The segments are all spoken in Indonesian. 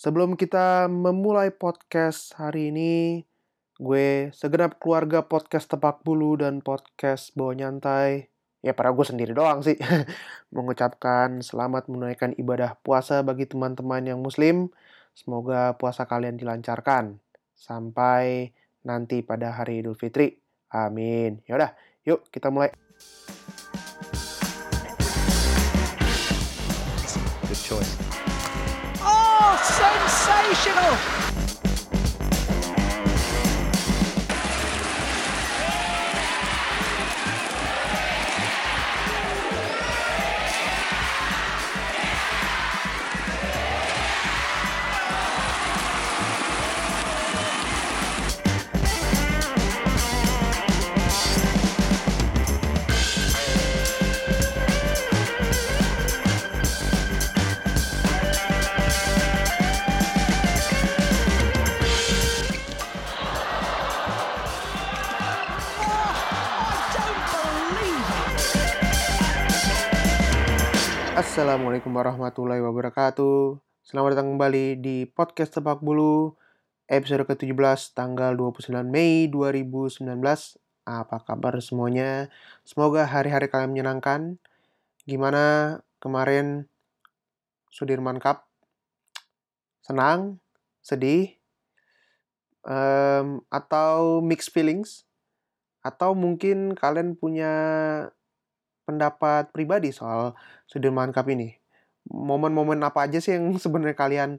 Sebelum kita memulai podcast hari ini, gue segenap keluarga podcast Tepak Bulu dan podcast Bawa Nyantai, ya para gue sendiri doang sih, mengucapkan selamat menunaikan ibadah puasa bagi teman-teman yang muslim. Semoga puasa kalian dilancarkan sampai nanti pada hari Idul Fitri. Amin. Yaudah, yuk kita mulai. Good choice. Sensational! Assalamualaikum warahmatullahi wabarakatuh. Selamat datang kembali di podcast Tepak Bulu episode ke-17 tanggal 29 Mei 2019. Apa kabar semuanya? Semoga hari-hari kalian menyenangkan. Gimana kemarin Sudirman Cup? Senang? Sedih? Em, atau mixed feelings? Atau mungkin kalian punya pendapat pribadi soal Sudirman Cup ini. Momen-momen apa aja sih yang sebenarnya kalian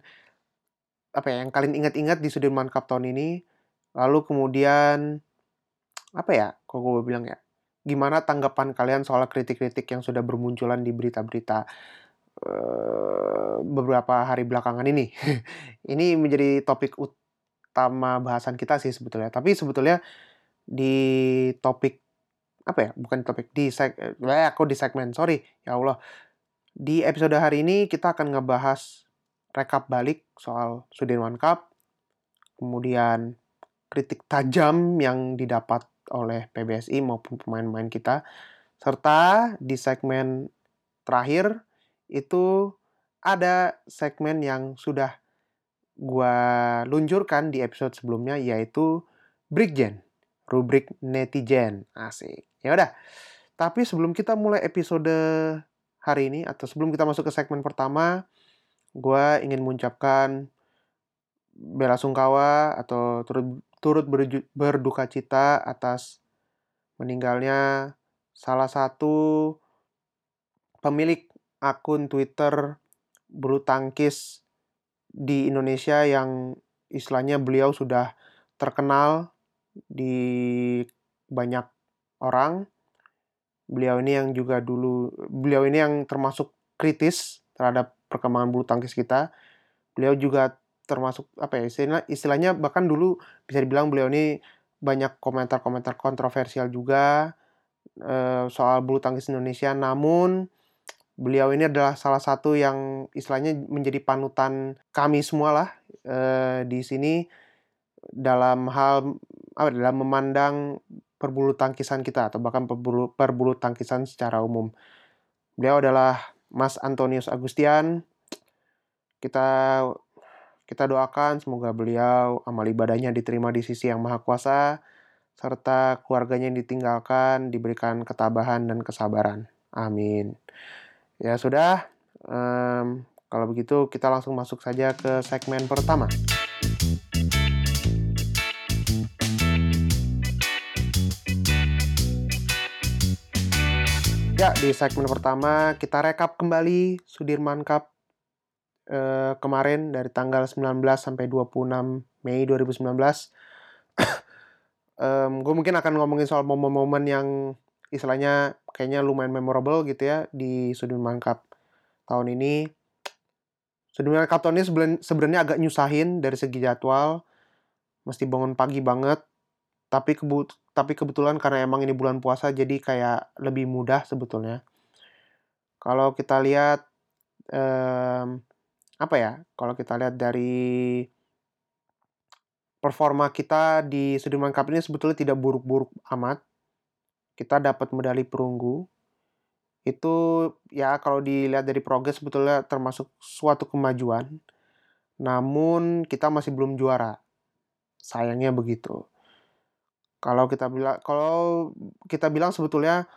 apa ya, yang kalian ingat-ingat di Sudirman Cup tahun ini? Lalu kemudian apa ya? Kok gue bilang ya? Gimana tanggapan kalian soal kritik-kritik yang sudah bermunculan di berita-berita eh, beberapa hari belakangan ini? ini menjadi topik utama bahasan kita sih sebetulnya. Tapi sebetulnya di topik apa ya bukan topik di seg eh aku di segmen sorry ya Allah di episode hari ini kita akan ngebahas rekap balik soal Sudirman Cup kemudian kritik tajam yang didapat oleh PBSI maupun pemain-pemain kita serta di segmen terakhir itu ada segmen yang sudah gua luncurkan di episode sebelumnya yaitu Breakgen rubrik netizen. Asik. Ya udah. Tapi sebelum kita mulai episode hari ini atau sebelum kita masuk ke segmen pertama, gua ingin mengucapkan bela sungkawa atau turut turut berduka cita atas meninggalnya salah satu pemilik akun Twitter bulu tangkis di Indonesia yang istilahnya beliau sudah terkenal di banyak orang. Beliau ini yang juga dulu, beliau ini yang termasuk kritis terhadap perkembangan bulu tangkis kita. Beliau juga termasuk apa ya istilah, istilahnya bahkan dulu bisa dibilang beliau ini banyak komentar-komentar kontroversial juga eh, soal bulu tangkis Indonesia. Namun beliau ini adalah salah satu yang istilahnya menjadi panutan kami semua lah eh, di sini dalam hal apa dalam memandang perbulu tangkisan kita atau bahkan perbulu, perbulu tangkisan secara umum. Beliau adalah Mas Antonius Agustian. Kita kita doakan semoga beliau amal ibadahnya diterima di sisi yang maha kuasa serta keluarganya yang ditinggalkan diberikan ketabahan dan kesabaran. Amin. Ya sudah, em, kalau begitu kita langsung masuk saja ke segmen pertama. Ya, di segmen pertama kita rekap kembali Sudirman Cup eh, kemarin dari tanggal 19 sampai 26 Mei 2019. Em, gue mungkin akan ngomongin soal momen-momen yang istilahnya kayaknya lumayan memorable gitu ya di Sudirman Cup tahun ini. Sudirman Cup tahun ini seben- sebenarnya agak nyusahin dari segi jadwal. Mesti bangun pagi banget. Tapi kebu tapi kebetulan karena emang ini bulan puasa jadi kayak lebih mudah sebetulnya. Kalau kita lihat em, apa ya? Kalau kita lihat dari performa kita di Sudirman Cup ini sebetulnya tidak buruk-buruk amat. Kita dapat medali perunggu. Itu ya kalau dilihat dari progres sebetulnya termasuk suatu kemajuan. namun kita masih belum juara. Sayangnya begitu. Kalau kita bilang kalau kita bilang sebetulnya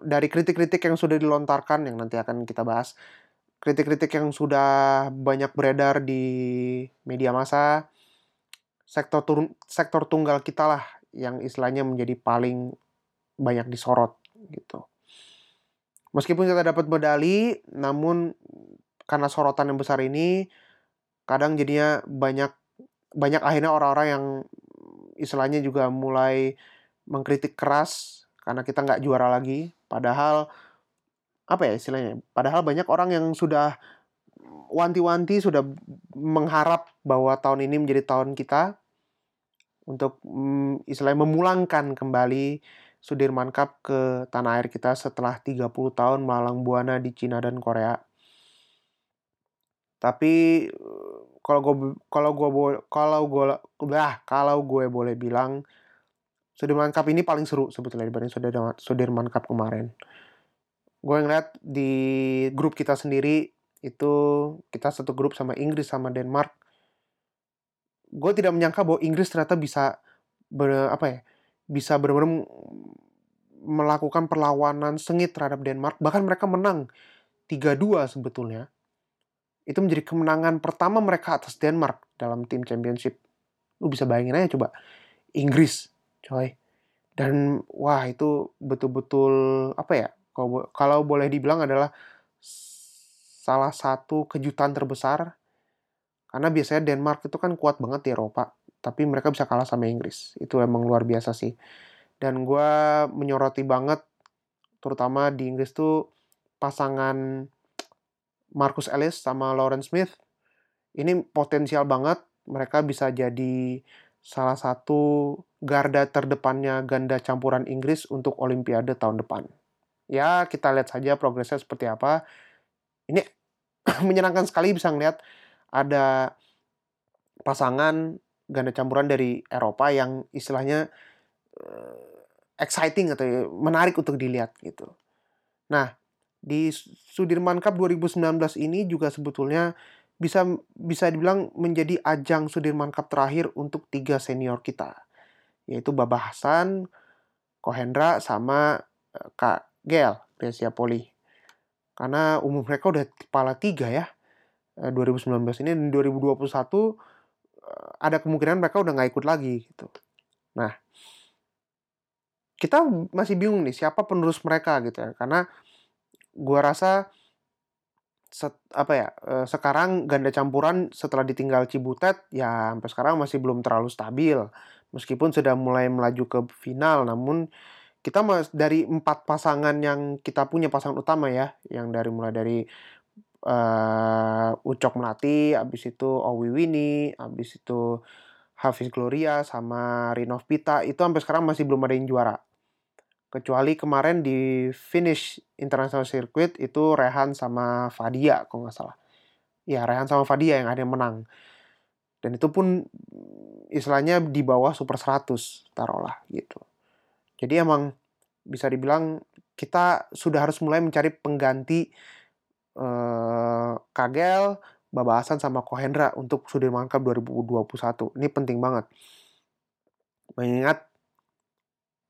dari kritik-kritik yang sudah dilontarkan yang nanti akan kita bahas, kritik-kritik yang sudah banyak beredar di media massa, sektor turun, sektor tunggal kita lah yang istilahnya menjadi paling banyak disorot gitu. Meskipun kita dapat medali, namun karena sorotan yang besar ini kadang jadinya banyak banyak akhirnya orang-orang yang istilahnya juga mulai mengkritik keras karena kita nggak juara lagi. Padahal apa ya istilahnya? Padahal banyak orang yang sudah wanti-wanti sudah mengharap bahwa tahun ini menjadi tahun kita untuk mm, istilahnya memulangkan kembali Sudirman Cup ke tanah air kita setelah 30 tahun melalang buana di Cina dan Korea. Tapi kalau gue kalau gue kalau gue lah kalau gue boleh bilang Sudirman Cup ini paling seru sebetulnya dibanding Sudirman, Sudirman Cup kemarin. Gue ngeliat di grup kita sendiri itu kita satu grup sama Inggris sama Denmark. Gue tidak menyangka bahwa Inggris ternyata bisa ber, apa ya bisa benar-benar melakukan perlawanan sengit terhadap Denmark. Bahkan mereka menang 3-2 sebetulnya. Itu menjadi kemenangan pertama mereka atas Denmark dalam tim championship. Lu bisa bayangin aja coba. Inggris, coy. Dan wah itu betul-betul apa ya? Kalau, kalau boleh dibilang adalah salah satu kejutan terbesar. Karena biasanya Denmark itu kan kuat banget di Eropa tapi mereka bisa kalah sama Inggris. Itu emang luar biasa sih. Dan gue menyoroti banget, terutama di Inggris tuh pasangan Marcus Ellis sama Lauren Smith. Ini potensial banget. Mereka bisa jadi salah satu garda terdepannya ganda campuran Inggris untuk Olimpiade tahun depan. Ya, kita lihat saja progresnya seperti apa. Ini menyenangkan sekali bisa ngeliat ada pasangan ganda campuran dari Eropa yang istilahnya uh, exciting atau menarik untuk dilihat gitu. Nah, di Sudirman Cup 2019 ini juga sebetulnya bisa bisa dibilang menjadi ajang Sudirman Cup terakhir untuk tiga senior kita, yaitu Baba Hasan, Kohendra, sama uh, Kak Gel Gresia Poli. Karena umur mereka udah kepala tiga ya, 2019 ini dan 2021 ada kemungkinan mereka udah nggak ikut lagi gitu. Nah, kita masih bingung nih siapa penerus mereka gitu ya, karena gua rasa set, apa ya eh, sekarang ganda campuran setelah ditinggal Cibutet ya sampai sekarang masih belum terlalu stabil meskipun sudah mulai melaju ke final namun kita mas dari empat pasangan yang kita punya pasangan utama ya yang dari mulai dari uh, Ucok Melati, abis itu Owi Wini, abis itu Hafiz Gloria sama Rinov Pita itu sampai sekarang masih belum ada yang juara. Kecuali kemarin di finish International Circuit itu Rehan sama Fadia kalau nggak salah. Ya Rehan sama Fadia yang ada yang menang. Dan itu pun istilahnya di bawah super 100 taruhlah gitu. Jadi emang bisa dibilang kita sudah harus mulai mencari pengganti eh, Kagel, Babasan sama Kohendra untuk Sudirman Cup 2021. Ini penting banget. Mengingat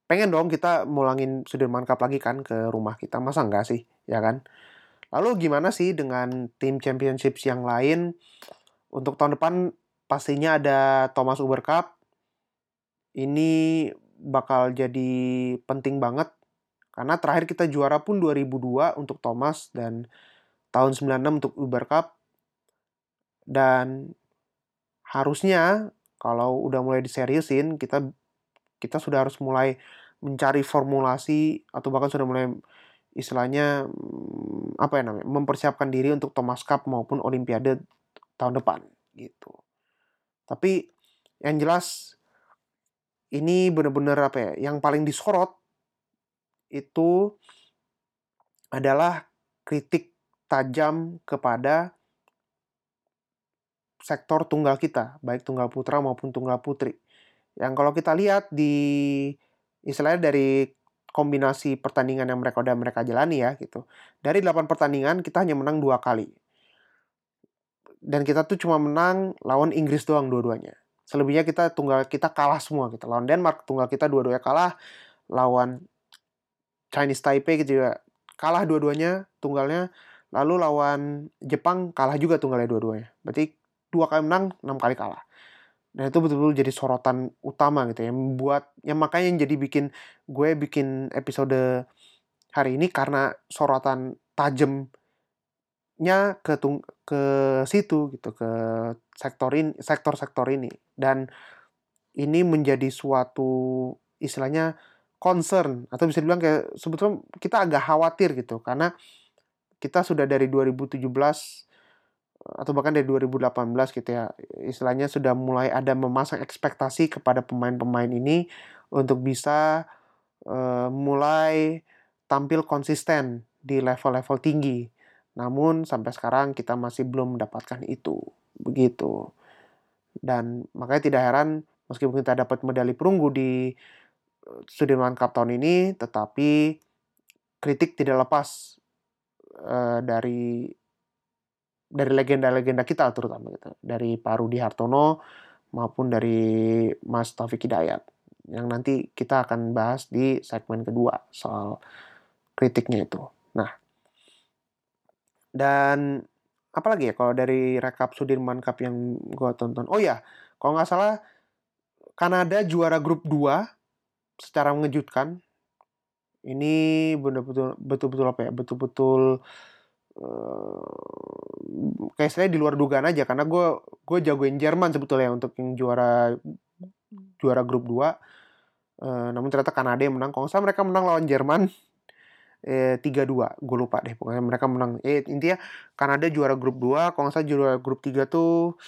pengen dong kita mulangin Sudirman Cup lagi kan ke rumah kita. Masa enggak sih? Ya kan? Lalu gimana sih dengan tim championships yang lain? Untuk tahun depan pastinya ada Thomas Uber Cup. Ini bakal jadi penting banget karena terakhir kita juara pun 2002 untuk Thomas dan tahun 96 untuk Uber Cup dan harusnya kalau udah mulai diseriusin kita kita sudah harus mulai mencari formulasi atau bahkan sudah mulai istilahnya mm, apa ya namanya mempersiapkan diri untuk Thomas Cup maupun Olimpiade tahun depan gitu. Tapi yang jelas ini benar-benar apa ya yang paling disorot itu adalah kritik tajam kepada sektor tunggal kita, baik tunggal putra maupun tunggal putri. Yang kalau kita lihat di istilahnya dari kombinasi pertandingan yang mereka udah mereka jalani ya gitu. Dari 8 pertandingan kita hanya menang dua kali. dan kita tuh cuma menang lawan Inggris doang dua-duanya. Selebihnya kita tunggal kita kalah semua gitu. Lawan Denmark tunggal kita dua-duanya kalah. Lawan Chinese Taipei gitu juga kalah dua-duanya tunggalnya. Lalu lawan Jepang kalah juga tunggalnya dua-duanya. Berarti dua kali menang, enam kali kalah. Dan itu betul-betul jadi sorotan utama gitu ya. Membuat, yang makanya yang jadi bikin gue bikin episode hari ini karena sorotan tajamnya ke ke situ gitu ke sektor ini sektor-sektor ini dan ini menjadi suatu istilahnya concern atau bisa dibilang kayak sebetulnya kita agak khawatir gitu karena kita sudah dari 2017 atau bahkan dari 2018 gitu ya istilahnya sudah mulai ada memasang ekspektasi kepada pemain-pemain ini untuk bisa uh, mulai tampil konsisten di level-level tinggi. Namun sampai sekarang kita masih belum mendapatkan itu. Begitu. Dan makanya tidak heran meskipun kita dapat medali perunggu di eh, Sudirman Cup tahun ini, tetapi kritik tidak lepas uh, dari dari legenda-legenda kita terutama gitu. Dari Pak Rudi Hartono maupun dari Mas Taufik Hidayat yang nanti kita akan bahas di segmen kedua soal kritiknya itu. Nah, dan apalagi ya kalau dari rekap Sudirman Cup yang gue tonton. Oh ya, kalau nggak salah Kanada juara grup 2 secara mengejutkan. Ini betul-betul betul-betul apa ya? Betul-betul uh, kayak saya di luar dugaan aja karena gue gue jagoin Jerman sebetulnya untuk yang juara juara grup 2 uh, eh, namun ternyata Kanada yang menang. Kalau saya mereka menang lawan Jerman eh, 3-2 gue lupa deh pokoknya mereka menang. Eh intinya Kanada juara grup 2 kalau nggak juara grup 3 tuh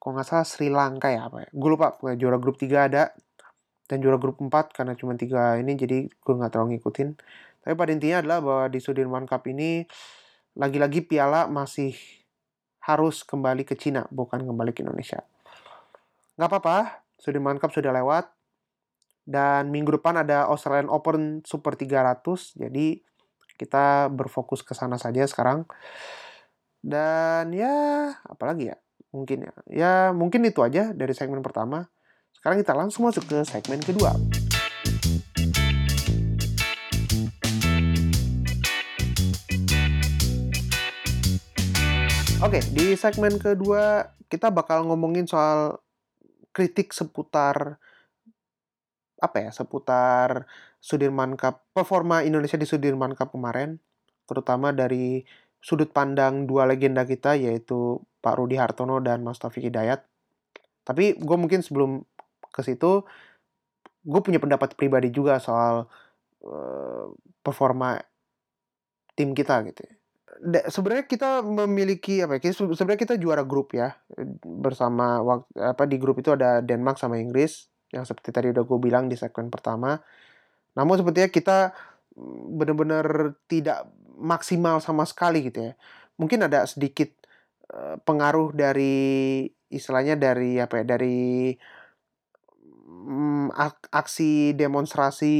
kalau nggak salah Sri Lanka ya apa ya? Gue lupa pokoknya juara grup 3 ada dan juara grup 4 karena cuma tiga ini jadi gue nggak terlalu ngikutin. Tapi pada intinya adalah bahwa di Sudirman Cup ini lagi-lagi piala masih harus kembali ke Cina, bukan kembali ke Indonesia. Nggak apa-apa, Sudirman Cup sudah lewat. Dan minggu depan ada Australian Open Super 300, jadi kita berfokus ke sana saja sekarang. Dan ya, apalagi ya? Mungkin ya. Ya, mungkin itu aja dari segmen pertama. Sekarang kita langsung masuk ke segmen kedua. Oke, di segmen kedua kita bakal ngomongin soal kritik seputar apa ya, seputar Sudirman Cup, performa Indonesia di Sudirman Cup kemarin, terutama dari sudut pandang dua legenda kita yaitu Pak Rudi Hartono dan Mas Taufik Hidayat. Tapi gue mungkin sebelum ke situ, gue punya pendapat pribadi juga soal uh, performa tim kita gitu ya sebenarnya kita memiliki apa ya? Sebenarnya kita juara grup ya bersama apa di grup itu ada Denmark sama Inggris yang seperti tadi udah gue bilang di segmen pertama. Namun sepertinya kita mm, benar-benar tidak maksimal sama sekali gitu ya. Mungkin ada sedikit uh, pengaruh dari istilahnya dari apa ya dari um, aksi demonstrasi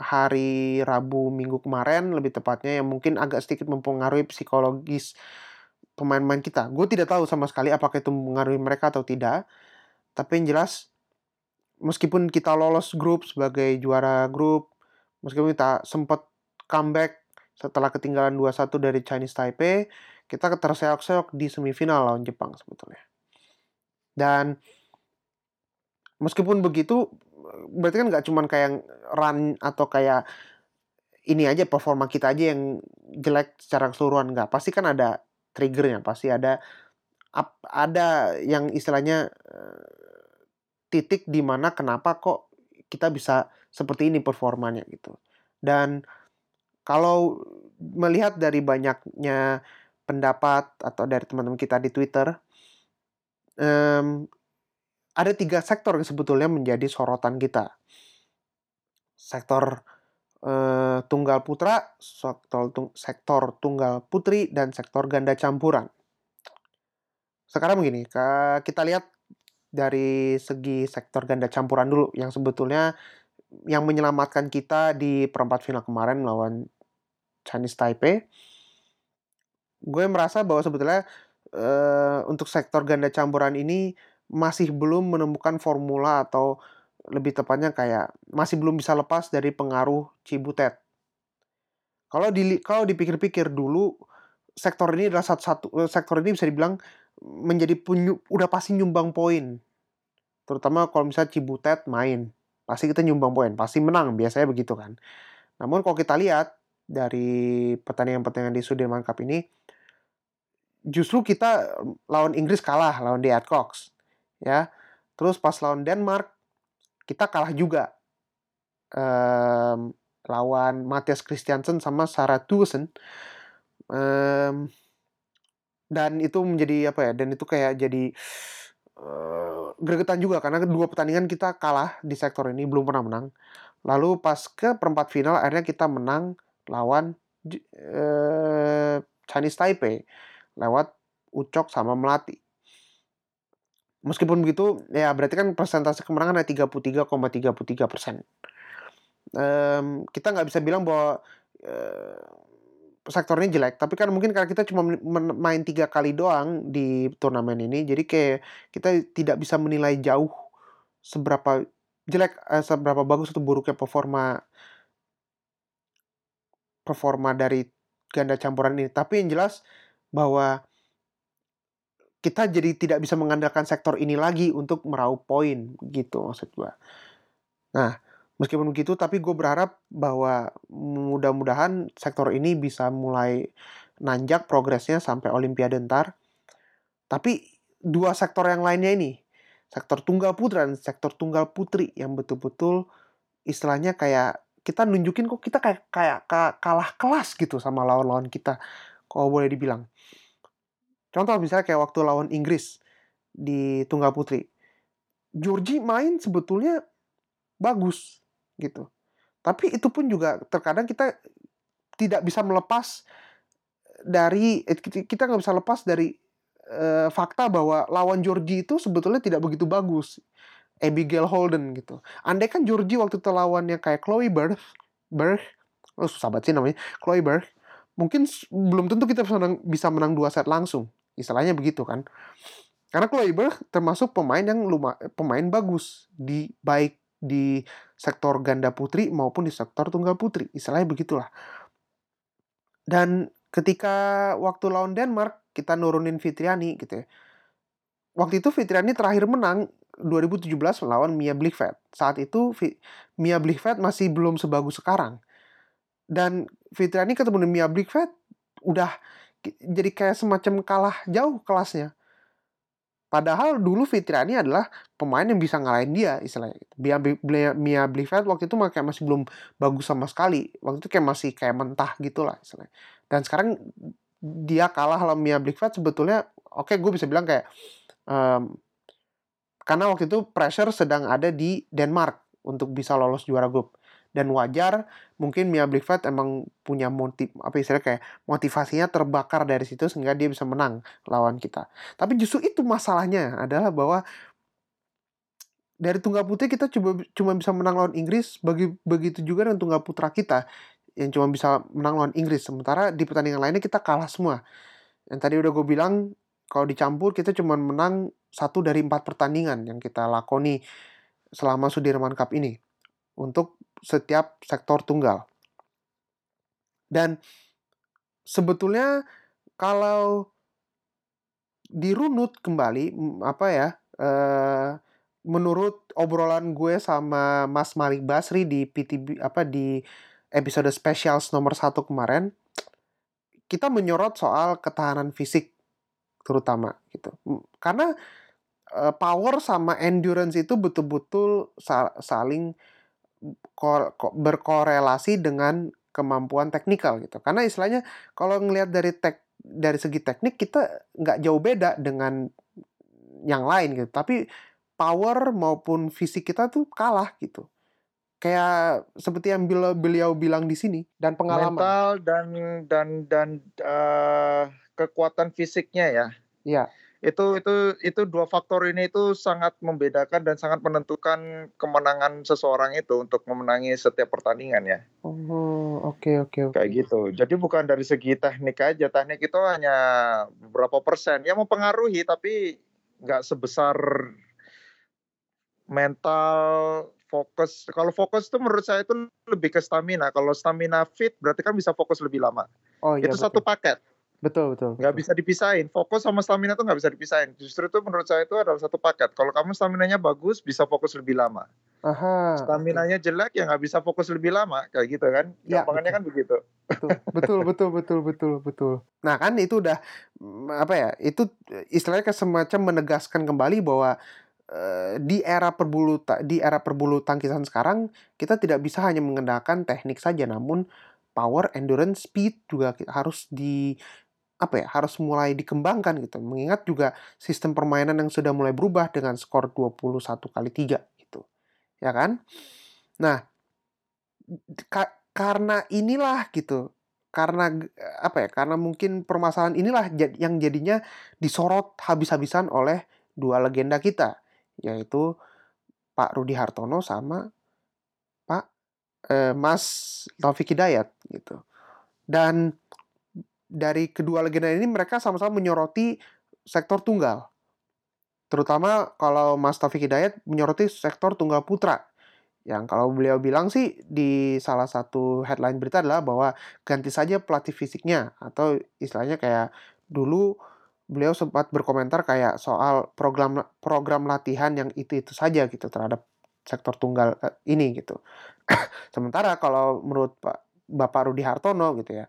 hari Rabu Minggu kemarin lebih tepatnya yang mungkin agak sedikit mempengaruhi psikologis pemain-pemain kita. Gue tidak tahu sama sekali apakah itu mempengaruhi mereka atau tidak. Tapi yang jelas meskipun kita lolos grup sebagai juara grup, meskipun kita sempat comeback setelah ketinggalan 2-1 dari Chinese Taipei, kita terseok-seok di semifinal lawan Jepang sebetulnya. Dan meskipun begitu berarti kan nggak cuman kayak run atau kayak ini aja performa kita aja yang jelek secara keseluruhan nggak. Pasti kan ada triggernya pasti ada ada yang istilahnya eh, titik di mana kenapa kok kita bisa seperti ini performanya gitu. Dan kalau melihat dari banyaknya pendapat atau dari teman-teman kita di Twitter um, ada tiga sektor yang sebetulnya menjadi sorotan kita. Sektor uh, tunggal putra, sektor, tung, sektor tunggal putri, dan sektor ganda campuran. Sekarang begini, kita lihat dari segi sektor ganda campuran dulu, yang sebetulnya yang menyelamatkan kita di perempat final kemarin melawan Chinese Taipei. Gue merasa bahwa sebetulnya eh, untuk sektor ganda campuran ini masih belum menemukan formula atau lebih tepatnya kayak masih belum bisa lepas dari pengaruh Cibutet. Kalau di kalau dipikir-pikir dulu sektor ini adalah satu-satu eh, sektor ini bisa dibilang menjadi penyu, udah pasti nyumbang poin. Terutama kalau misalnya Cibutet main, pasti kita nyumbang poin, pasti menang biasanya begitu kan. Namun kalau kita lihat dari pertandingan-pertandingan di Sudirman Cup ini justru kita lawan Inggris kalah lawan The Adcox ya. Terus pas lawan Denmark kita kalah juga. Um, lawan Matthias Christiansen sama Sarah Tuesen um, dan itu menjadi apa ya dan itu kayak jadi uh, gregetan juga karena dua pertandingan kita kalah di sektor ini belum pernah menang. Lalu pas ke perempat final akhirnya kita menang lawan uh, Chinese Taipei lewat Ucok sama Melati Meskipun begitu, ya berarti kan persentase kemenangan ada 33,33 persen. Um, kita nggak bisa bilang bahwa uh, sektor ini jelek, tapi kan mungkin karena kita cuma main tiga kali doang di turnamen ini, jadi kayak kita tidak bisa menilai jauh seberapa jelek, uh, seberapa bagus atau buruknya performa performa dari ganda campuran ini. Tapi yang jelas bahwa kita jadi tidak bisa mengandalkan sektor ini lagi untuk meraup poin gitu maksud gue. Nah, meskipun begitu tapi gue berharap bahwa mudah-mudahan sektor ini bisa mulai nanjak progresnya sampai olimpiade ntar. Tapi dua sektor yang lainnya ini, sektor tunggal putra dan sektor tunggal putri yang betul-betul istilahnya kayak kita nunjukin kok kita kayak kayak kalah kelas gitu sama lawan-lawan kita kalau boleh dibilang. Contoh misalnya kayak waktu lawan Inggris di tunggal putri. Georgie main sebetulnya bagus gitu. Tapi itu pun juga terkadang kita tidak bisa melepas dari eh, kita nggak bisa lepas dari uh, fakta bahwa lawan Georgie itu sebetulnya tidak begitu bagus. Abigail Holden gitu. Andai kan Georgie waktu itu lawannya kayak Chloe Berg, Berg, oh banget sih namanya, Chloe Berg, mungkin belum tentu kita bisa menang dua set langsung. Istilahnya begitu kan. Karena Kloiber termasuk pemain yang luma, pemain bagus di baik di sektor ganda putri maupun di sektor tunggal putri. Istilahnya begitulah. Dan ketika waktu lawan Denmark kita nurunin Fitriani gitu ya. Waktu itu Fitriani terakhir menang 2017 melawan Mia Blichfeld. Saat itu Mia Blichfeld masih belum sebagus sekarang. Dan Fitriani ketemu dengan Mia Blichfeld udah jadi kayak semacam kalah jauh kelasnya. Padahal dulu Fitriani adalah pemain yang bisa ngalahin dia istilahnya. Mia, Mia Blivet waktu itu kayak masih belum bagus sama sekali. Waktu itu kayak masih kayak mentah gitu lah istilahnya. Dan sekarang dia kalah sama Mia Blivet sebetulnya oke okay, gue bisa bilang kayak um, karena waktu itu pressure sedang ada di Denmark untuk bisa lolos juara grup dan wajar mungkin Mia Blichfeld emang punya motiv apa istilahnya kayak motivasinya terbakar dari situ sehingga dia bisa menang lawan kita. Tapi justru itu masalahnya adalah bahwa dari tunggal putri kita coba cuma bisa menang lawan Inggris bagi begitu juga dengan tunggal putra kita yang cuma bisa menang lawan Inggris sementara di pertandingan lainnya kita kalah semua. Yang tadi udah gue bilang kalau dicampur kita cuma menang satu dari empat pertandingan yang kita lakoni selama Sudirman Cup ini untuk setiap sektor tunggal. Dan sebetulnya kalau dirunut kembali apa ya eh, menurut obrolan gue sama Mas Malik Basri di PTB apa di episode spesial nomor satu kemarin kita menyorot soal ketahanan fisik terutama gitu karena eh, power sama endurance itu betul-betul saling berkorelasi dengan kemampuan teknikal gitu. Karena istilahnya kalau ngelihat dari tek dari segi teknik kita nggak jauh beda dengan yang lain gitu. Tapi power maupun fisik kita tuh kalah gitu. Kayak seperti yang beliau, beliau bilang di sini dan pengalaman mental dan dan dan uh, kekuatan fisiknya ya. Iya. Itu itu itu dua faktor ini itu sangat membedakan dan sangat menentukan kemenangan seseorang itu untuk memenangi setiap pertandingan ya. Oh, oke oke oke. Kayak gitu. Jadi bukan dari segi teknik aja. Teknik itu hanya beberapa persen. Ya mempengaruhi tapi nggak sebesar mental fokus. Kalau fokus itu menurut saya itu lebih ke stamina. Kalau stamina fit berarti kan bisa fokus lebih lama. Oh iya itu betul. satu paket. Betul betul. nggak betul. bisa dipisahin. Fokus sama stamina tuh nggak bisa dipisahin. Justru itu menurut saya itu adalah satu paket. Kalau kamu stamina-nya bagus, bisa fokus lebih lama. Aha. Stamina-nya jelek, ya nggak bisa fokus lebih lama. Kayak gitu kan. Ya, Gampangannya kan begitu. betul betul betul betul betul betul nah kan itu udah mm, apa ya itu istilahnya kayak semacam menegaskan kembali bahwa eh, di era perbulu di era perbulu tangkisan sekarang kita tidak bisa hanya mengandalkan teknik saja namun power endurance speed juga harus di apa ya harus mulai dikembangkan gitu. Mengingat juga sistem permainan yang sudah mulai berubah dengan skor 21 kali 3 gitu ya kan? Nah ka- karena inilah gitu karena apa ya karena mungkin permasalahan inilah yang jadinya disorot habis-habisan oleh dua legenda kita yaitu Pak Rudi Hartono sama Pak eh, Mas Taufik Hidayat gitu. Dan dari kedua legenda ini mereka sama-sama menyoroti sektor tunggal. Terutama kalau Mas Taufik Hidayat menyoroti sektor tunggal putra. Yang kalau beliau bilang sih di salah satu headline berita adalah bahwa ganti saja pelatih fisiknya. Atau istilahnya kayak dulu beliau sempat berkomentar kayak soal program program latihan yang itu itu saja gitu terhadap sektor tunggal eh, ini gitu. Sementara kalau menurut Pak Bapak Rudi Hartono gitu ya,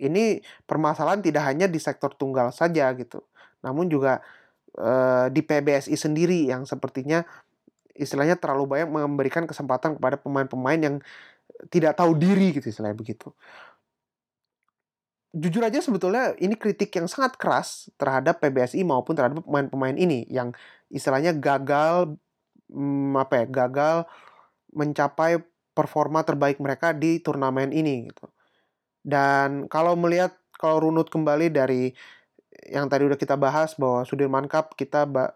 ini permasalahan tidak hanya di sektor tunggal saja gitu, namun juga eh, di PBSI sendiri yang sepertinya istilahnya terlalu banyak memberikan kesempatan kepada pemain-pemain yang tidak tahu diri gitu istilahnya begitu. Jujur aja sebetulnya ini kritik yang sangat keras terhadap PBSI maupun terhadap pemain-pemain ini yang istilahnya gagal hmm, apa ya gagal mencapai performa terbaik mereka di turnamen ini gitu. Dan kalau melihat kalau runut kembali dari yang tadi udah kita bahas bahwa Sudirman Cup kita ba-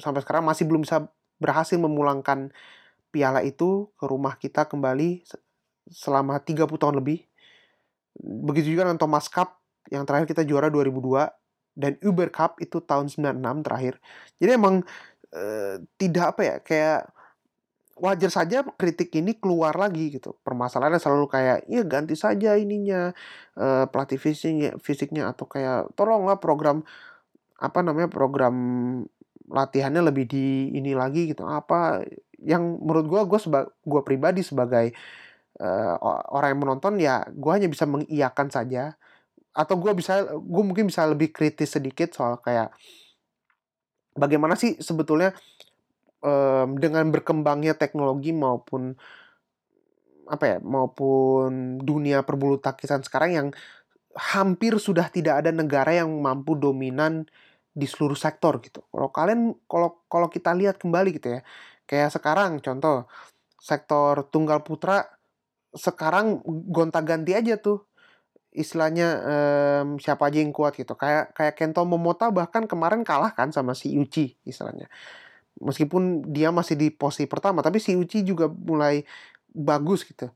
sampai sekarang masih belum bisa berhasil memulangkan piala itu ke rumah kita kembali se- selama 30 tahun lebih. Begitu juga dengan Thomas Cup yang terakhir kita juara 2002 dan Uber Cup itu tahun 96 terakhir. Jadi emang eh, tidak apa ya kayak wajar saja kritik ini keluar lagi gitu. Permasalahannya selalu kayak ya ganti saja ininya eh, pelatih fisiknya fisiknya atau kayak tolonglah program apa namanya program latihannya lebih di ini lagi gitu. Apa yang menurut gua gua seba, gua pribadi sebagai o- orang yang menonton ya gua hanya bisa mengiyakan saja atau gua bisa gue mungkin bisa lebih kritis sedikit soal kayak bagaimana sih sebetulnya em, dengan berkembangnya teknologi maupun apa ya maupun dunia perbulu tangkisan sekarang yang hampir sudah tidak ada negara yang mampu dominan di seluruh sektor gitu. Kalau kalian kalau kalau kita lihat kembali gitu ya. Kayak sekarang contoh sektor tunggal putra sekarang gonta-ganti aja tuh istilahnya em, siapa aja yang kuat gitu. Kayak kayak Kento Momota bahkan kemarin kalah kan sama si Uchi istilahnya. Meskipun dia masih di posisi pertama, tapi si Uchi juga mulai bagus gitu.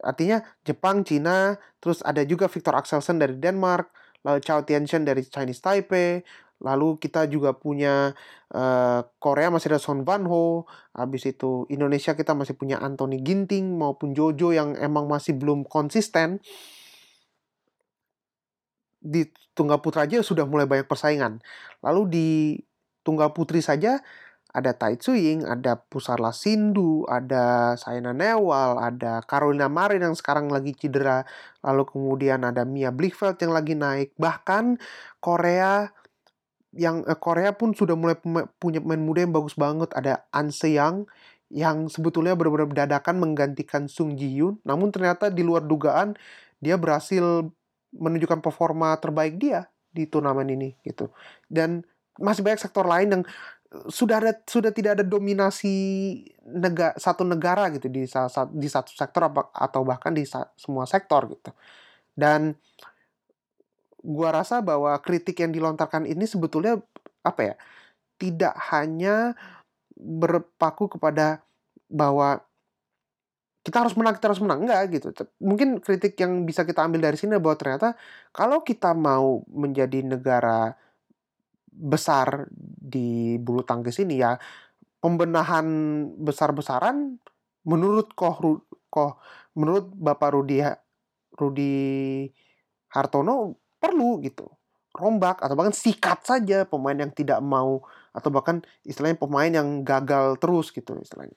Artinya Jepang, Cina, terus ada juga Victor Axelsen dari Denmark, lalu Chao Tianchen dari Chinese Taipei, lalu kita juga punya eh, Korea masih ada Son Van Ho, habis itu Indonesia kita masih punya Anthony Ginting maupun Jojo yang emang masih belum konsisten. Di tunggal putra aja sudah mulai banyak persaingan. Lalu di tunggal putri saja ada Tai Tzu-ying, ada Pusarla Sindu, ada Saina Nehwal, ada Carolina Marin yang sekarang lagi cedera, lalu kemudian ada Mia Blichfeld yang lagi naik, bahkan Korea yang eh, Korea pun sudah mulai punya pemain muda yang bagus banget, ada An Se-young yang sebetulnya benar-benar dadakan menggantikan Sung Ji-hyun, namun ternyata di luar dugaan dia berhasil menunjukkan performa terbaik dia di turnamen ini gitu. Dan masih banyak sektor lain yang sudah ada sudah tidak ada dominasi negara satu negara gitu di sa- sa- di satu sektor atau bahkan di semua sektor gitu. Dan gua rasa bahwa kritik yang dilontarkan ini sebetulnya apa ya tidak hanya berpaku kepada bahwa kita harus menang, kita harus menang. Enggak gitu. Mungkin kritik yang bisa kita ambil dari sini bahwa ternyata kalau kita mau menjadi negara besar di bulu tangkis ini ya pembenahan besar-besaran menurut Koh, Koh menurut Bapak Rudi Rudi Hartono perlu gitu. Rombak atau bahkan sikat saja pemain yang tidak mau atau bahkan istilahnya pemain yang gagal terus gitu istilahnya.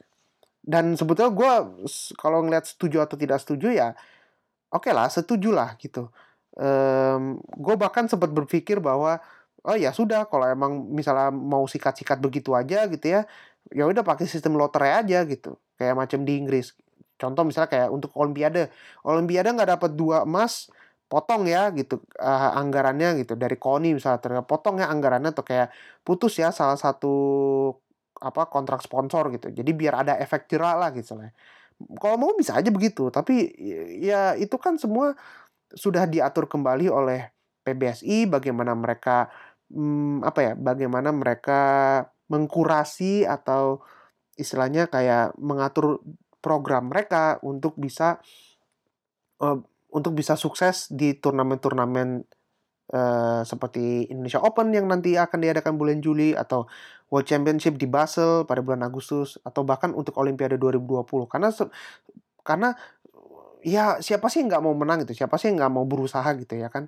Dan sebetulnya gue kalau ngelihat setuju atau tidak setuju ya oke lah setuju lah gitu. gue bahkan sempat berpikir bahwa oh ya sudah kalau emang misalnya mau sikat-sikat begitu aja gitu ya ya udah pakai sistem lotre aja gitu kayak macam di Inggris. Contoh misalnya kayak untuk Olimpiade, Olimpiade nggak dapat dua emas potong ya gitu eh, anggarannya gitu. Dari KONI misalnya ternyata potong ya anggarannya atau kayak putus ya salah satu apa kontrak sponsor gitu. Jadi biar ada efek jerah lah gitu lah. Kalau mau bisa aja begitu tapi ya itu kan semua sudah diatur kembali oleh PBSI bagaimana mereka hmm, apa ya bagaimana mereka mengkurasi atau istilahnya kayak mengatur program mereka untuk bisa eh, untuk bisa sukses di turnamen-turnamen eh, seperti Indonesia Open yang nanti akan diadakan bulan Juli atau World Championship di Basel pada bulan Agustus atau bahkan untuk Olimpiade 2020 karena karena ya siapa sih nggak mau menang gitu siapa sih nggak mau berusaha gitu ya kan?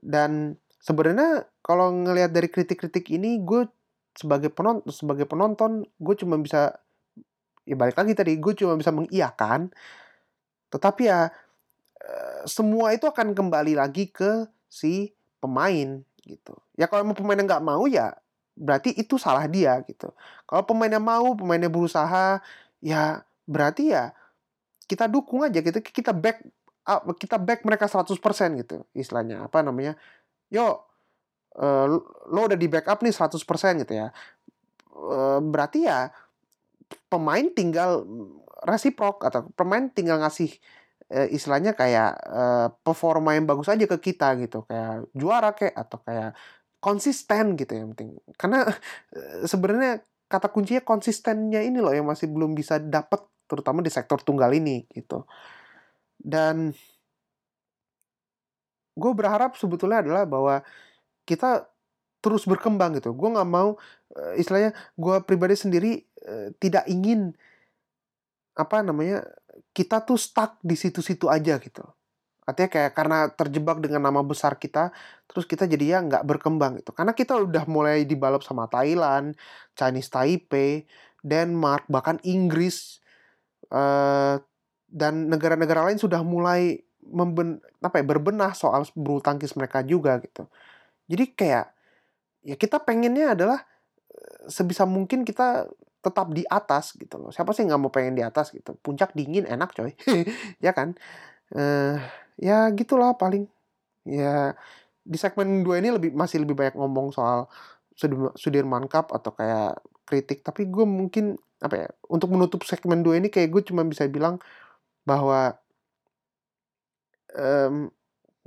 Dan sebenarnya kalau ngelihat dari kritik-kritik ini gue sebagai penonton sebagai penonton gue cuma bisa ya balik lagi tadi gue cuma bisa mengiyakan. Tetapi ya eh, semua itu akan kembali lagi ke si pemain gitu. Ya kalau emang pemainnya nggak mau ya berarti itu salah dia gitu. Kalau pemainnya mau pemainnya berusaha ya berarti ya kita dukung aja gitu kita back kita back mereka 100% gitu istilahnya. Apa namanya yo eh, lo udah di backup nih 100% gitu ya. Eh, berarti ya pemain tinggal resiprok atau pemain tinggal ngasih eh, istilahnya kayak eh, performa yang bagus aja ke kita gitu. Kayak juara kayak atau kayak konsisten gitu yang penting. Karena eh, sebenarnya kata kuncinya konsistennya ini loh yang masih belum bisa dapat terutama di sektor tunggal ini gitu. Dan gue berharap sebetulnya adalah bahwa kita terus berkembang gitu. Gue nggak mau eh, istilahnya gue pribadi sendiri eh, tidak ingin apa namanya kita tuh stuck di situ-situ aja gitu. Artinya kayak karena terjebak dengan nama besar kita terus kita jadi ya nggak berkembang gitu. Karena kita udah mulai dibalap sama Thailand Chinese Taipei Denmark bahkan Inggris eh, dan negara-negara lain sudah mulai memben apa ya berbenah soal bulu tangkis mereka juga gitu jadi kayak ya kita pengennya adalah eh, sebisa mungkin kita tetap di atas gitu loh. Siapa sih nggak mau pengen di atas gitu? Puncak dingin enak coy, ya kan? eh ya gitulah paling. Ya di segmen dua ini lebih masih lebih banyak ngomong soal Sudir- Sudirman Cup atau kayak kritik. Tapi gue mungkin apa ya untuk menutup segmen dua ini kayak gue cuma bisa bilang bahwa em,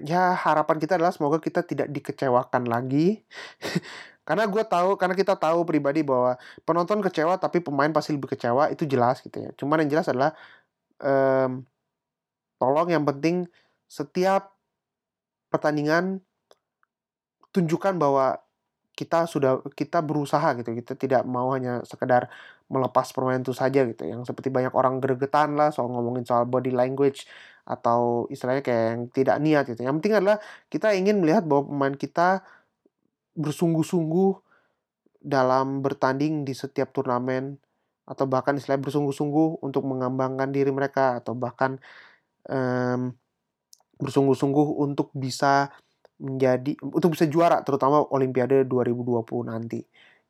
ya harapan kita adalah semoga kita tidak dikecewakan lagi. Karena gue tahu karena kita tahu pribadi bahwa penonton kecewa tapi pemain pasti lebih kecewa itu jelas gitu ya. Cuman yang jelas adalah em, tolong yang penting setiap pertandingan tunjukkan bahwa kita sudah kita berusaha gitu. Kita tidak mau hanya sekedar melepas permainan itu saja gitu. Yang seperti banyak orang gregetan lah soal ngomongin soal body language atau istilahnya kayak yang tidak niat gitu yang penting adalah kita ingin melihat bahwa pemain kita bersungguh-sungguh dalam bertanding di setiap turnamen atau bahkan istilahnya bersungguh-sungguh untuk mengembangkan diri mereka atau bahkan em, bersungguh-sungguh untuk bisa menjadi untuk bisa juara terutama Olimpiade 2020 nanti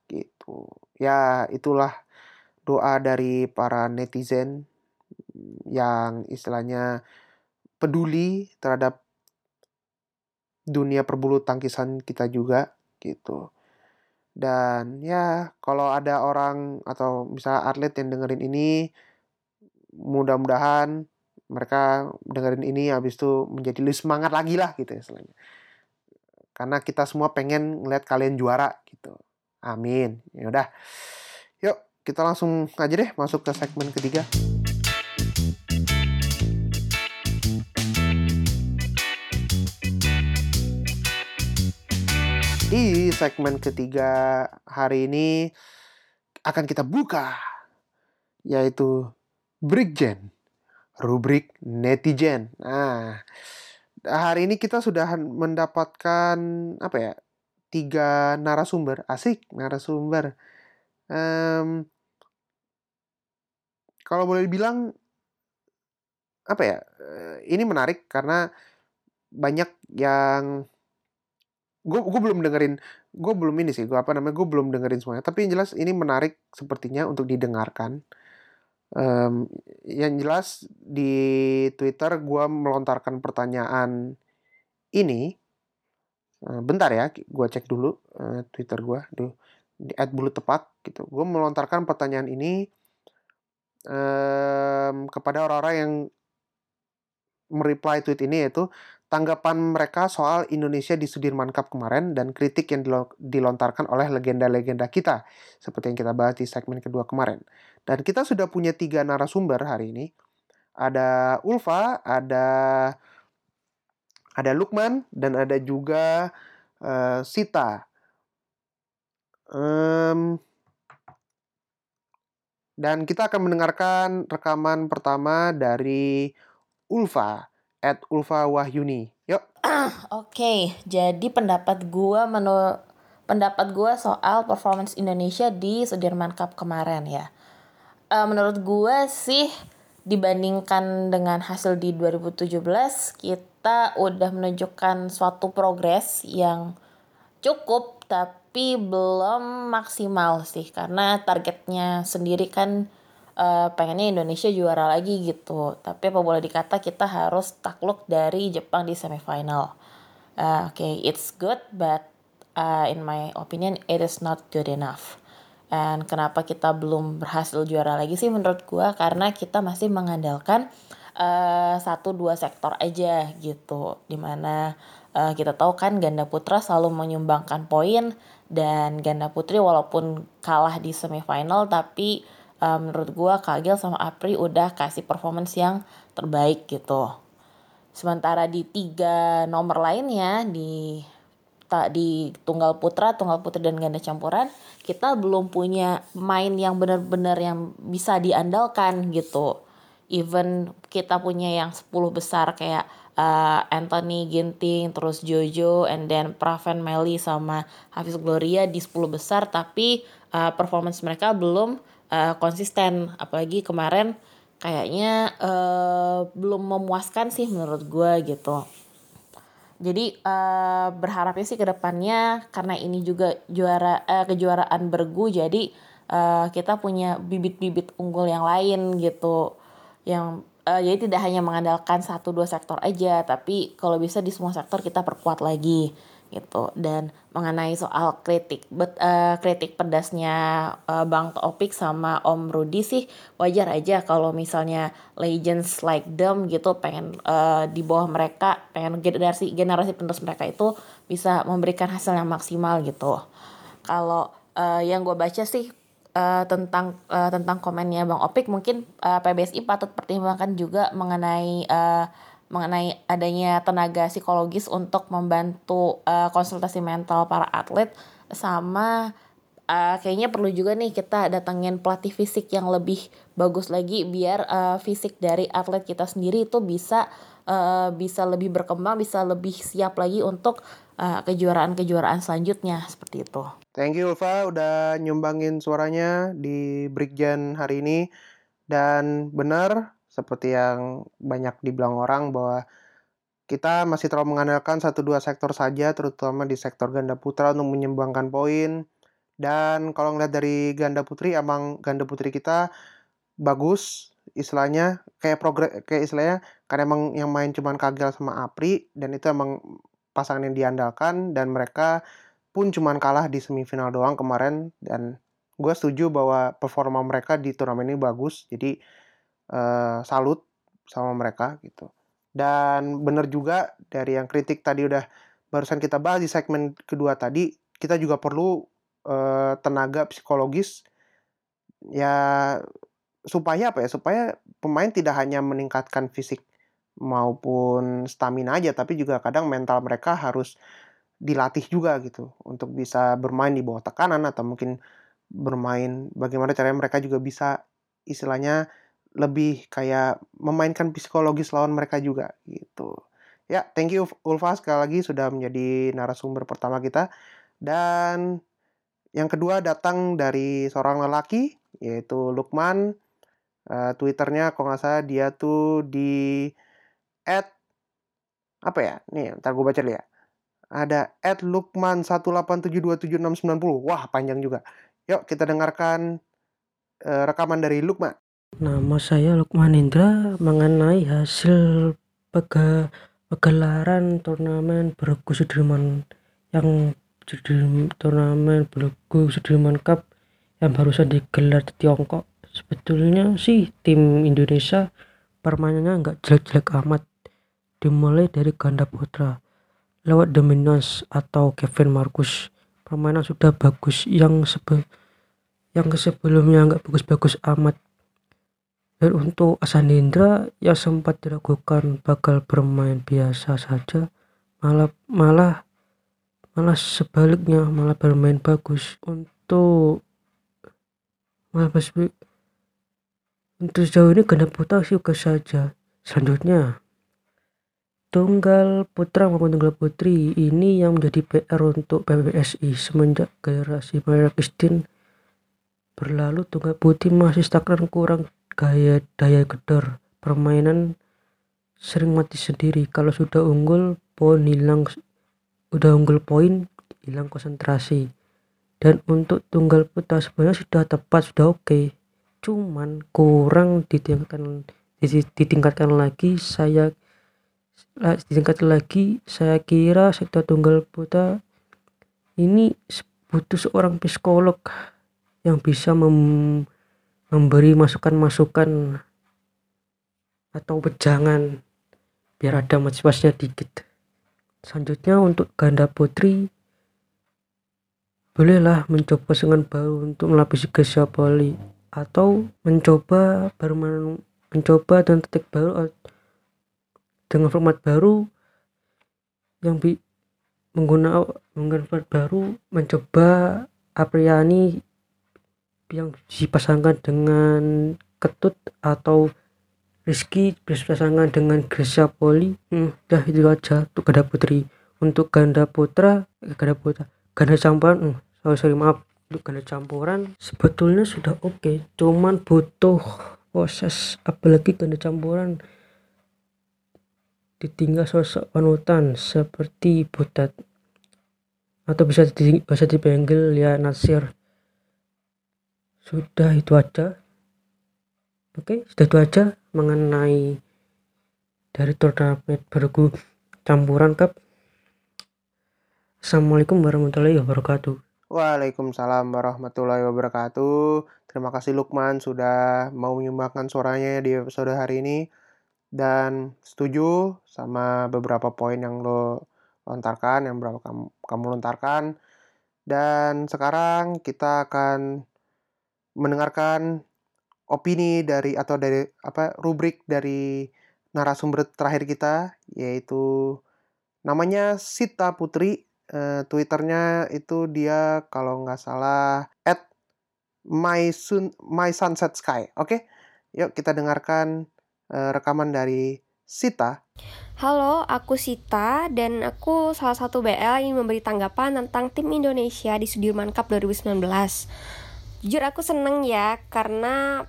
gitu. Ya, itulah doa dari para netizen yang istilahnya peduli terhadap dunia perbulu tangkisan kita juga gitu. Dan ya, kalau ada orang atau misalnya atlet yang dengerin ini mudah-mudahan mereka dengerin ini habis itu menjadi lebih semangat lagi lah gitu istilahnya. Karena kita semua pengen ngeliat kalian juara gitu. Amin. Ya udah. Yuk, kita langsung aja deh masuk ke segmen ketiga. Di segmen ketiga hari ini akan kita buka yaitu Brigjen, rubrik netizen. Nah, hari ini kita sudah mendapatkan apa ya? Tiga narasumber, asik narasumber. Em, kalau boleh dibilang apa ya? eh, Ini menarik karena banyak yang gue gue belum dengerin gue belum ini sih gue apa namanya gue belum dengerin semuanya. Tapi yang jelas ini menarik sepertinya untuk didengarkan. Em, yang jelas di Twitter gue melontarkan pertanyaan ini. Eh, bentar ya gue cek dulu eh, Twitter gue di @bulu tepat gitu. Gue melontarkan pertanyaan ini em, kepada orang-orang yang mereply tweet ini yaitu tanggapan mereka soal Indonesia di Sudirman Cup kemarin dan kritik yang dilo- dilontarkan oleh legenda-legenda kita seperti yang kita bahas di segmen kedua kemarin. Dan kita sudah punya tiga narasumber hari ini. Ada Ulfa, ada ada Lukman dan ada juga eh, Sita. Em, dan kita akan mendengarkan rekaman pertama dari Ulfa at Ulfa Wahyuni. Yuk. Oke, jadi pendapat gua menurut pendapat gua soal performance Indonesia di Sudirman Cup kemarin ya. Eh, menurut gua sih dibandingkan dengan hasil di 2017 kita udah menunjukkan suatu progres yang cukup tapi belum maksimal sih karena targetnya sendiri kan eh, pengennya Indonesia juara lagi gitu. Tapi apa boleh dikata kita harus takluk dari Jepang di semifinal. Eh, oke it's good but uh, in my opinion it is not good enough. Dan kenapa kita belum berhasil juara lagi sih menurut gua? Karena kita masih mengandalkan eh, satu dua sektor aja gitu. Di mana eh, kita tahu kan ganda putra selalu menyumbangkan poin dan ganda putri walaupun kalah di semifinal tapi eh, menurut gua Kagel sama Apri udah kasih performance yang terbaik gitu sementara di tiga nomor lainnya di ta- di tunggal putra, tunggal putri dan ganda campuran kita belum punya main yang benar-benar yang bisa diandalkan gitu. Even kita punya yang 10 besar kayak uh, Anthony Ginting, terus Jojo, and then Praven Meli sama Hafiz Gloria di 10 besar tapi uh, performance mereka belum uh, konsisten apalagi kemarin kayaknya uh, belum memuaskan sih menurut gue gitu. Jadi eh, berharapnya sih ke depannya karena ini juga juara eh, kejuaraan bergu jadi eh, kita punya bibit-bibit unggul yang lain gitu. Yang eh, jadi tidak hanya mengandalkan satu dua sektor aja tapi kalau bisa di semua sektor kita perkuat lagi gitu. Dan mengenai soal kritik bet, eh, kritik pedasnya eh, Bang Topik sama Om Rudi sih wajar aja kalau misalnya legends like them gitu pengen eh, di bawah mereka pengen generasi generasi penerus mereka itu bisa memberikan hasil yang maksimal gitu. Kalau eh, yang gue baca sih eh, tentang eh, tentang komennya Bang Opik mungkin eh, PBSI patut pertimbangkan juga mengenai eh, mengenai adanya tenaga psikologis untuk membantu eh, konsultasi mental para atlet sama eh, kayaknya perlu juga nih kita datangin pelatih fisik yang lebih bagus lagi biar eh, fisik dari atlet kita sendiri itu bisa eh, bisa lebih berkembang bisa lebih siap lagi untuk eh, kejuaraan-kejuaraan selanjutnya seperti itu. Thank you Ulfa udah nyumbangin suaranya di Brigjen hari ini. Dan benar seperti yang banyak dibilang orang bahwa kita masih terlalu mengandalkan satu dua sektor saja terutama di sektor ganda putra untuk menyumbangkan poin. Dan kalau ngeliat dari ganda putri emang ganda putri kita bagus istilahnya kayak progres kayak istilahnya karena emang yang main cuman Kagel sama Apri dan itu emang pasangan yang diandalkan dan mereka pun cuman kalah di semifinal doang kemarin dan gue setuju bahwa performa mereka di turnamen ini bagus jadi eh, salut sama mereka gitu. Dan bener juga dari yang kritik tadi udah barusan kita bahas di segmen kedua tadi kita juga perlu eh, tenaga psikologis ya supaya apa ya supaya pemain tidak hanya meningkatkan fisik maupun stamina aja tapi juga kadang mental mereka harus dilatih juga gitu. Untuk bisa bermain di bawah tekanan atau mungkin bermain bagaimana caranya mereka juga bisa istilahnya lebih kayak memainkan psikologis lawan mereka juga gitu. Ya, thank you Ulfa sekali lagi sudah menjadi narasumber pertama kita. Dan yang kedua datang dari seorang lelaki yaitu Lukman. Uh, Twitternya kalau nggak salah dia tuh di at apa ya? Nih, ntar gue baca dulu ya. Ada at Lukman 187276990. Wah, panjang juga. Yuk kita dengarkan uh, rekaman dari Lukman. Nama saya Lukman Indra mengenai hasil pega, pegelaran turnamen bergu Sudirman yang turnamen bergu Sudirman Cup yang barusan digelar di Tiongkok. Sebetulnya sih tim Indonesia permainannya nggak jelek-jelek amat dimulai dari ganda putra lewat Dominos atau Kevin Marcus. Permainan sudah bagus yang sebe yang sebelumnya nggak bagus-bagus amat dan untuk Asanindra yang sempat diragukan bakal bermain biasa saja malah malah malah sebaliknya malah bermain bagus untuk malah untuk sejauh ini ganda putra suka saja. Selanjutnya, tunggal putra maupun tunggal putri ini yang menjadi PR untuk PBSI semenjak generasi Maria Christine berlalu tunggal putih masih stagnan kurang gaya daya gedor. Permainan sering mati sendiri. Kalau sudah unggul poin hilang udah unggul poin hilang konsentrasi. Dan untuk tunggal putra sebenarnya sudah tepat sudah oke. Okay cuman kurang ditingkatkan ditingkatkan lagi saya ditingkatkan lagi saya kira sektor tunggal putra ini butuh seorang psikolog yang bisa mem memberi masukan-masukan atau pejangan biar ada motivasinya dikit. Selanjutnya untuk ganda putri bolehlah mencoba dengan baru untuk melapisi Poli atau mencoba baru mencoba dan titik baru dengan format baru yang bi menggunakan format baru mencoba Apriani yang dipasangkan dengan Ketut atau Rizky berpasangan dengan Gracia Poli. Hmm, dah itu aja untuk ganda putri. Untuk ganda putra eh, ganda putra ganda campuran hmm, sorry, sorry maaf. Untuk ganda campuran sebetulnya sudah oke okay. cuman butuh proses apalagi ganda campuran ditinggal sosok panutan seperti Butat atau bisa di, bisa dipanggil ya Nasir sudah itu aja oke sudah itu aja mengenai dari turnamen bergu campuran cup Assalamualaikum warahmatullahi wabarakatuh Waalaikumsalam warahmatullahi wabarakatuh. Terima kasih Lukman sudah mau menyumbangkan suaranya di episode hari ini. Dan setuju sama beberapa poin yang lo lontarkan, yang berapa kamu, kamu lontarkan. Dan sekarang kita akan mendengarkan opini dari atau dari apa rubrik dari narasumber terakhir kita yaitu namanya Sita Putri uh, Twitternya itu dia kalau nggak salah at my sun my sunset sky. Oke, yuk kita dengarkan uh, rekaman dari Sita. Halo, aku Sita dan aku salah satu BL yang memberi tanggapan tentang tim Indonesia di Sudirman Cup 2019. Jujur aku seneng ya karena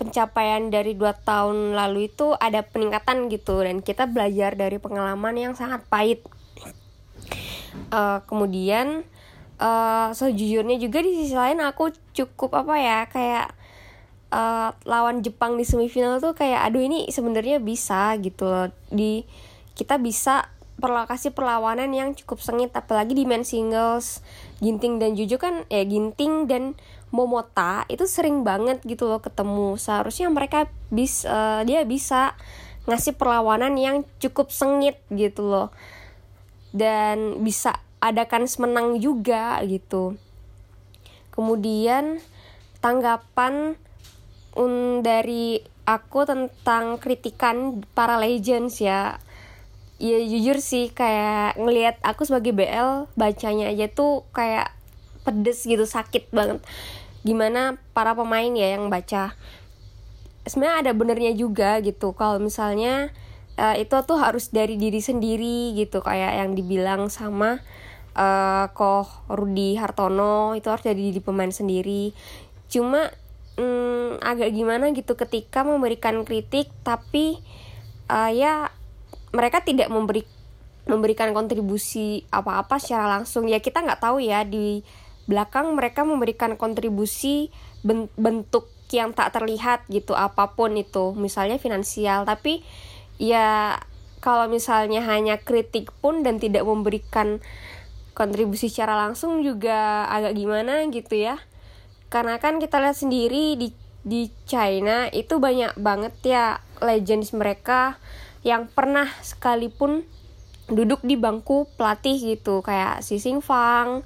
pencapaian dari dua tahun lalu itu ada peningkatan gitu dan kita belajar dari pengalaman yang sangat pahit. Uh, kemudian uh, sejujurnya juga di sisi lain aku cukup apa ya kayak uh, lawan Jepang di semifinal tuh kayak aduh ini sebenarnya bisa gitu loh. Di kita bisa perlokasi perlawanan yang cukup sengit apalagi di men singles. Ginting dan Juju kan ya Ginting dan Momota itu sering banget gitu loh ketemu seharusnya mereka bisa uh, dia bisa ngasih perlawanan yang cukup sengit gitu loh dan bisa adakan semenang juga gitu Kemudian tanggapan um, dari aku tentang kritikan para legends ya. Ya jujur sih kayak ngelihat aku sebagai BL bacanya aja tuh kayak pedes gitu sakit banget. Gimana para pemain ya yang baca. Sebenarnya ada benernya juga gitu. Kalau misalnya uh, itu tuh harus dari diri sendiri gitu. Kayak yang dibilang sama uh, Koh Rudi Hartono itu harus dari diri pemain sendiri. Cuma um, agak gimana gitu ketika memberikan kritik tapi uh, ya mereka tidak memberi memberikan kontribusi apa-apa secara langsung. Ya kita nggak tahu ya di belakang mereka memberikan kontribusi bentuk yang tak terlihat gitu apa pun itu misalnya finansial. Tapi ya kalau misalnya hanya kritik pun dan tidak memberikan kontribusi secara langsung juga agak gimana gitu ya. Karena kan kita lihat sendiri di di China itu banyak banget ya legends mereka yang pernah sekalipun duduk di bangku pelatih gitu. Kayak Si Sing Fang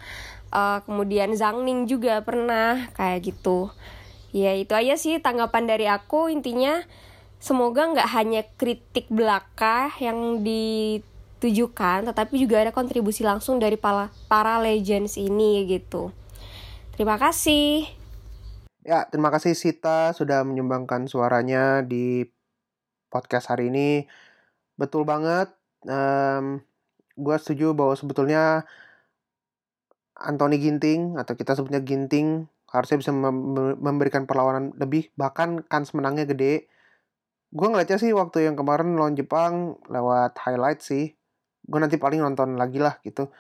uh, kemudian Zhang Ning juga pernah kayak gitu ya itu aja sih tanggapan dari aku intinya semoga nggak hanya kritik belaka yang ditujukan, tetapi juga ada kontribusi langsung dari para, para legends ini gitu. Terima kasih. Ya, terima kasih Sita sudah menyumbangkan suaranya di podcast hari ini. Betul banget. Um, gue setuju bahwa sebetulnya Anthony Ginting atau kita sebutnya Ginting harusnya bisa memberikan perlawanan lebih bahkan kans menangnya gede. Gue ngeliatnya sih waktu yang kemarin lawan Jepang lewat highlight sih. Gue nanti paling nonton lagi lah gitu.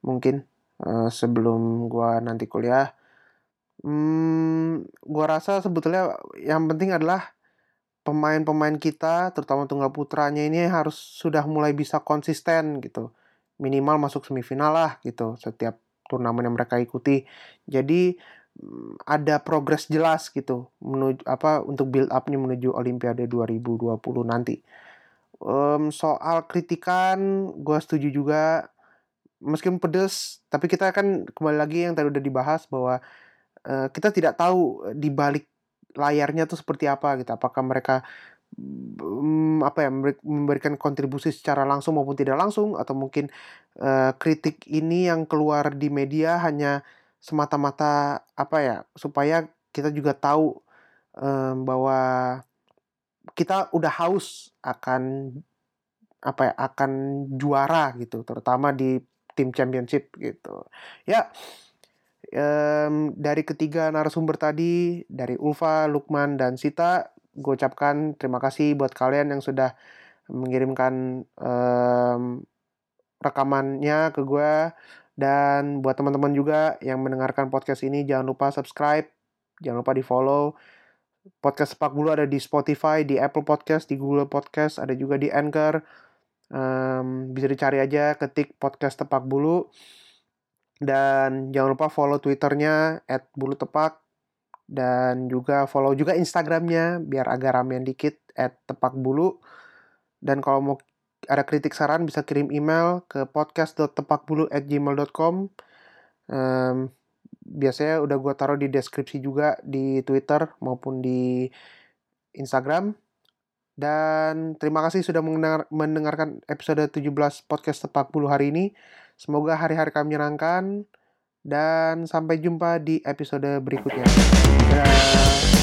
Mungkin uh, sebelum gue nanti kuliah. Hmm, gue rasa sebetulnya yang penting adalah pemain-pemain kita terutama tunggal putranya ini harus sudah mulai bisa konsisten gitu. Minimal masuk semifinal lah gitu setiap turnamen yang mereka ikuti jadi ada progres jelas gitu menuju apa untuk build upnya menuju Olimpiade 2020 nanti. Um, soal kritikan, gue setuju juga. Meskipun pedes, tapi kita kan kembali lagi yang tadi udah dibahas bahwa uh, kita tidak tahu di balik layarnya tuh seperti apa gitu. Apakah mereka um, apa ya memberikan kontribusi secara langsung maupun tidak langsung atau mungkin uh, kritik ini yang keluar di media hanya semata-mata apa ya supaya kita juga tahu um, bahwa kita udah haus akan apa ya akan juara gitu terutama di tim championship gitu. Ya um, dari ketiga narasumber tadi dari Ulfa, Lukman dan Sita gue ucapkan terima kasih buat kalian yang sudah mengirimkan um, rekamannya ke gue dan buat teman-teman juga yang mendengarkan podcast ini, jangan lupa subscribe, jangan lupa di follow. Podcast Sepak Bulu ada di Spotify, di Apple Podcast, di Google Podcast, ada juga di Anchor. Um, bisa dicari aja, ketik podcast Tepak Bulu. Dan jangan lupa follow Twitternya at bulu tepak dan juga follow juga Instagramnya biar agak ramean dikit at tepak bulu dan kalau mau ada kritik saran bisa kirim email ke podcast.tepakbulu@gmail.com. Um, biasanya udah gue taruh di deskripsi juga di Twitter maupun di Instagram. Dan terima kasih sudah mendengar, mendengarkan episode 17 podcast Tepak Bulu hari ini. Semoga hari-hari kami menyenangkan. Dan sampai jumpa di episode berikutnya. Dadah.